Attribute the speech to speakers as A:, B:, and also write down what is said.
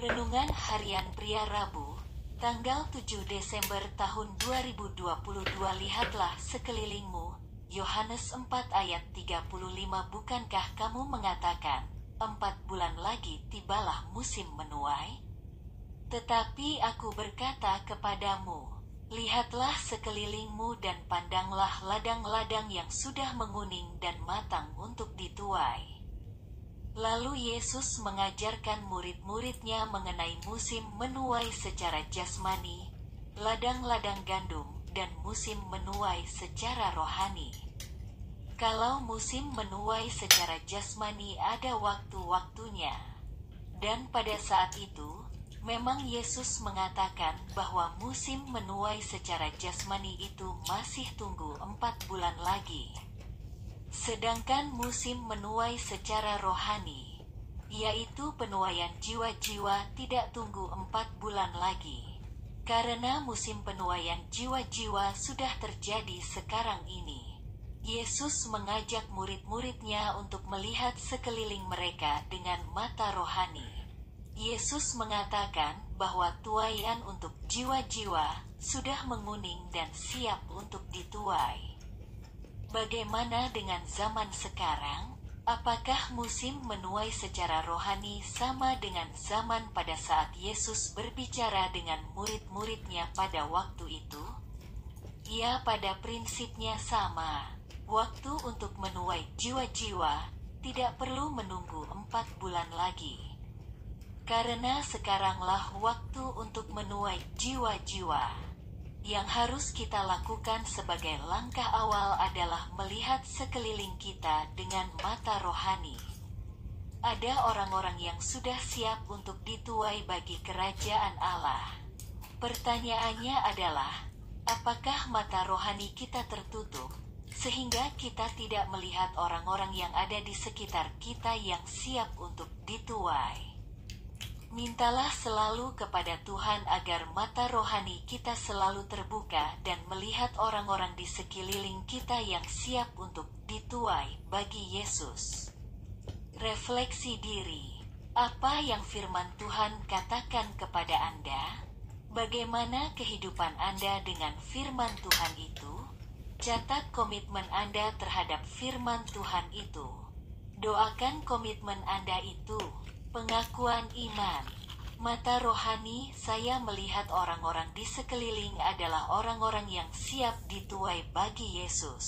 A: Renungan Harian Pria Rabu, tanggal 7 Desember tahun 2022 Lihatlah sekelilingmu, Yohanes 4 ayat 35 Bukankah kamu mengatakan, empat bulan lagi tibalah musim menuai? Tetapi aku berkata kepadamu, Lihatlah sekelilingmu dan pandanglah ladang-ladang yang sudah menguning dan matang untuk dituai. Lalu Yesus mengajarkan murid-muridnya mengenai musim menuai secara jasmani, ladang-ladang gandum, dan musim menuai secara rohani. Kalau musim menuai secara jasmani ada waktu-waktunya, dan pada saat itu, Memang Yesus mengatakan bahwa musim menuai secara jasmani itu masih tunggu empat bulan lagi. Sedangkan musim menuai secara rohani, yaitu penuaian jiwa-jiwa tidak tunggu empat bulan lagi. Karena musim penuaian jiwa-jiwa sudah terjadi sekarang ini. Yesus mengajak murid-muridnya untuk melihat sekeliling mereka dengan mata rohani. Yesus mengatakan bahwa tuaian untuk jiwa-jiwa sudah menguning dan siap untuk dituai. Bagaimana dengan zaman sekarang? Apakah musim menuai secara rohani sama dengan zaman pada saat Yesus berbicara dengan murid-muridnya pada waktu itu? Ya, pada prinsipnya sama. Waktu untuk menuai jiwa-jiwa tidak perlu menunggu empat bulan lagi. Karena sekaranglah waktu untuk menuai jiwa-jiwa. Yang harus kita lakukan sebagai langkah awal adalah melihat sekeliling kita dengan mata rohani. Ada orang-orang yang sudah siap untuk dituai bagi kerajaan Allah. Pertanyaannya adalah, apakah mata rohani kita tertutup, sehingga kita tidak melihat orang-orang yang ada di sekitar kita yang siap untuk dituai? Mintalah selalu kepada Tuhan agar mata rohani kita selalu terbuka dan melihat orang-orang di sekeliling kita yang siap untuk dituai bagi Yesus. Refleksi diri, apa yang firman Tuhan katakan kepada Anda? Bagaimana kehidupan Anda dengan firman Tuhan itu? Catat komitmen Anda terhadap firman Tuhan itu. Doakan komitmen Anda itu Pengakuan iman. Mata rohani, saya melihat orang-orang di sekeliling adalah orang-orang yang siap dituai bagi Yesus.